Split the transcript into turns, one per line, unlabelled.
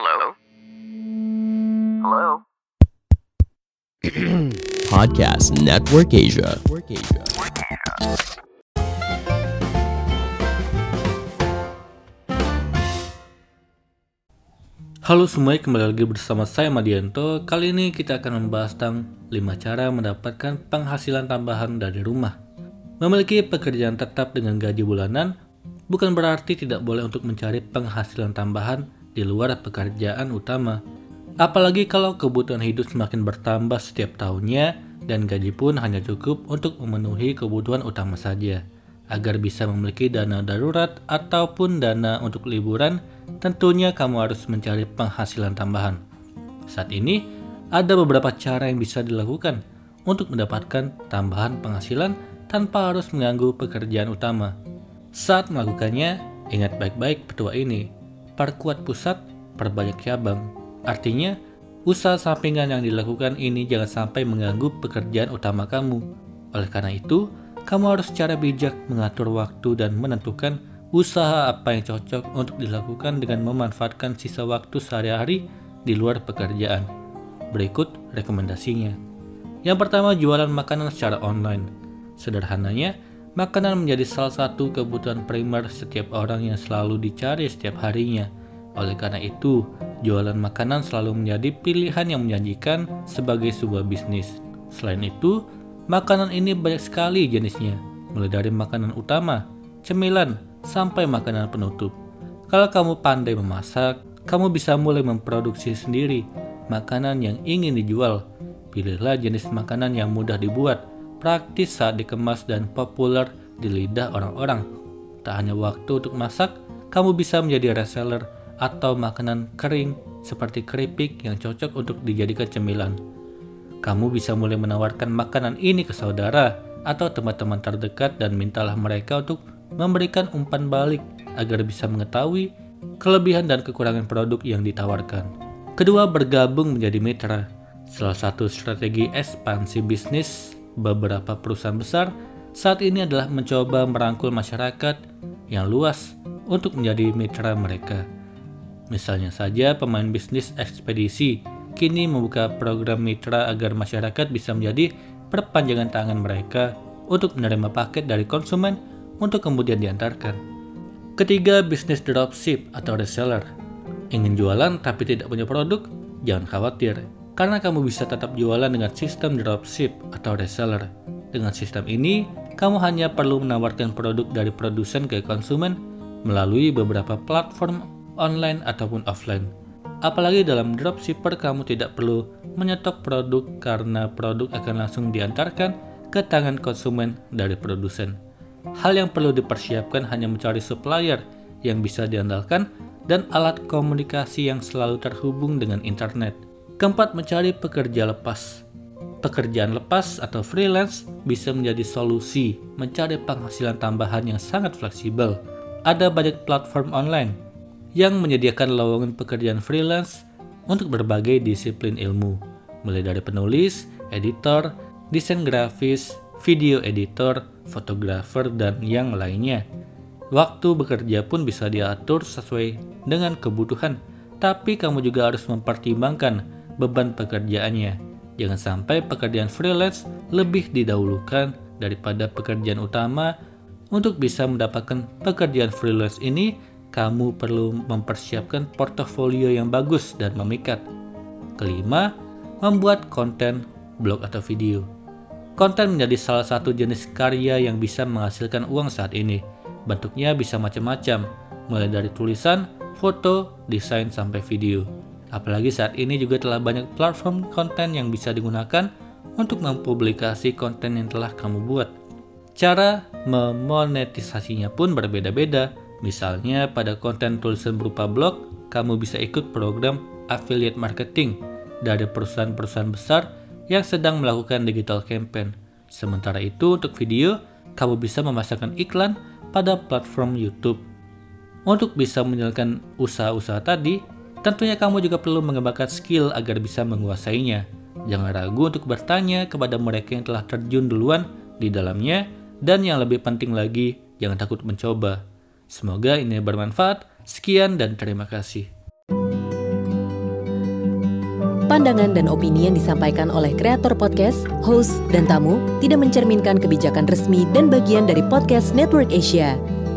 Hello? Hello?
Podcast Network Asia.
Halo semuanya, kembali lagi bersama saya Madianto. Kali ini kita akan membahas tentang 5 cara mendapatkan penghasilan tambahan dari rumah. Memiliki pekerjaan tetap dengan gaji bulanan bukan berarti tidak boleh untuk mencari penghasilan tambahan di luar pekerjaan utama. Apalagi kalau kebutuhan hidup semakin bertambah setiap tahunnya dan gaji pun hanya cukup untuk memenuhi kebutuhan utama saja. Agar bisa memiliki dana darurat ataupun dana untuk liburan, tentunya kamu harus mencari penghasilan tambahan. Saat ini, ada beberapa cara yang bisa dilakukan untuk mendapatkan tambahan penghasilan tanpa harus mengganggu pekerjaan utama. Saat melakukannya, ingat baik-baik petua ini. Perkuat pusat, perbanyak cabang. Artinya, usaha sampingan yang dilakukan ini jangan sampai mengganggu pekerjaan utama kamu. Oleh karena itu, kamu harus secara bijak mengatur waktu dan menentukan usaha apa yang cocok untuk dilakukan dengan memanfaatkan sisa waktu sehari-hari di luar pekerjaan. Berikut rekomendasinya. Yang pertama, jualan makanan secara online. Sederhananya, makanan menjadi salah satu kebutuhan primer setiap orang yang selalu dicari setiap harinya. Oleh karena itu, jualan makanan selalu menjadi pilihan yang menjanjikan sebagai sebuah bisnis. Selain itu, Makanan ini banyak sekali jenisnya, mulai dari makanan utama, cemilan, sampai makanan penutup. Kalau kamu pandai memasak, kamu bisa mulai memproduksi sendiri makanan yang ingin dijual. Pilihlah jenis makanan yang mudah dibuat, praktis saat dikemas dan populer di lidah orang-orang. Tak hanya waktu untuk masak, kamu bisa menjadi reseller atau makanan kering seperti keripik yang cocok untuk dijadikan cemilan. Kamu bisa mulai menawarkan makanan ini ke saudara atau teman-teman terdekat dan mintalah mereka untuk memberikan umpan balik agar bisa mengetahui kelebihan dan kekurangan produk yang ditawarkan. Kedua, bergabung menjadi mitra. Salah satu strategi ekspansi bisnis beberapa perusahaan besar saat ini adalah mencoba merangkul masyarakat yang luas untuk menjadi mitra mereka. Misalnya saja pemain bisnis ekspedisi kini membuka program mitra agar masyarakat bisa menjadi perpanjangan tangan mereka untuk menerima paket dari konsumen untuk kemudian diantarkan. Ketiga, bisnis dropship atau reseller. Ingin jualan tapi tidak punya produk? Jangan khawatir, karena kamu bisa tetap jualan dengan sistem dropship atau reseller. Dengan sistem ini, kamu hanya perlu menawarkan produk dari produsen ke konsumen melalui beberapa platform online ataupun offline. Apalagi dalam dropshipper kamu tidak perlu menyetok produk karena produk akan langsung diantarkan ke tangan konsumen dari produsen. Hal yang perlu dipersiapkan hanya mencari supplier yang bisa diandalkan dan alat komunikasi yang selalu terhubung dengan internet. Keempat, mencari pekerja lepas. Pekerjaan lepas atau freelance bisa menjadi solusi mencari penghasilan tambahan yang sangat fleksibel. Ada banyak platform online yang menyediakan lowongan pekerjaan freelance untuk berbagai disiplin ilmu, mulai dari penulis, editor, desain grafis, video editor, fotografer, dan yang lainnya. Waktu bekerja pun bisa diatur sesuai dengan kebutuhan, tapi kamu juga harus mempertimbangkan beban pekerjaannya. Jangan sampai pekerjaan freelance lebih didahulukan daripada pekerjaan utama. Untuk bisa mendapatkan pekerjaan freelance ini, kamu perlu mempersiapkan portofolio yang bagus dan memikat. Kelima, membuat konten, blog atau video. Konten menjadi salah satu jenis karya yang bisa menghasilkan uang saat ini. Bentuknya bisa macam-macam, mulai dari tulisan, foto, desain, sampai video. Apalagi saat ini juga telah banyak platform konten yang bisa digunakan untuk mempublikasi konten yang telah kamu buat. Cara memonetisasinya pun berbeda-beda, Misalnya pada konten tulisan berupa blog, kamu bisa ikut program affiliate marketing dari perusahaan-perusahaan besar yang sedang melakukan digital campaign. Sementara itu untuk video, kamu bisa memasangkan iklan pada platform YouTube. Untuk bisa menjalankan usaha-usaha tadi, tentunya kamu juga perlu mengembangkan skill agar bisa menguasainya. Jangan ragu untuk bertanya kepada mereka yang telah terjun duluan di dalamnya, dan yang lebih penting lagi, jangan takut mencoba. Semoga ini bermanfaat. Sekian dan terima kasih.
Pandangan dan opini yang disampaikan oleh kreator podcast, host, dan tamu tidak mencerminkan kebijakan resmi dan bagian dari podcast Network Asia.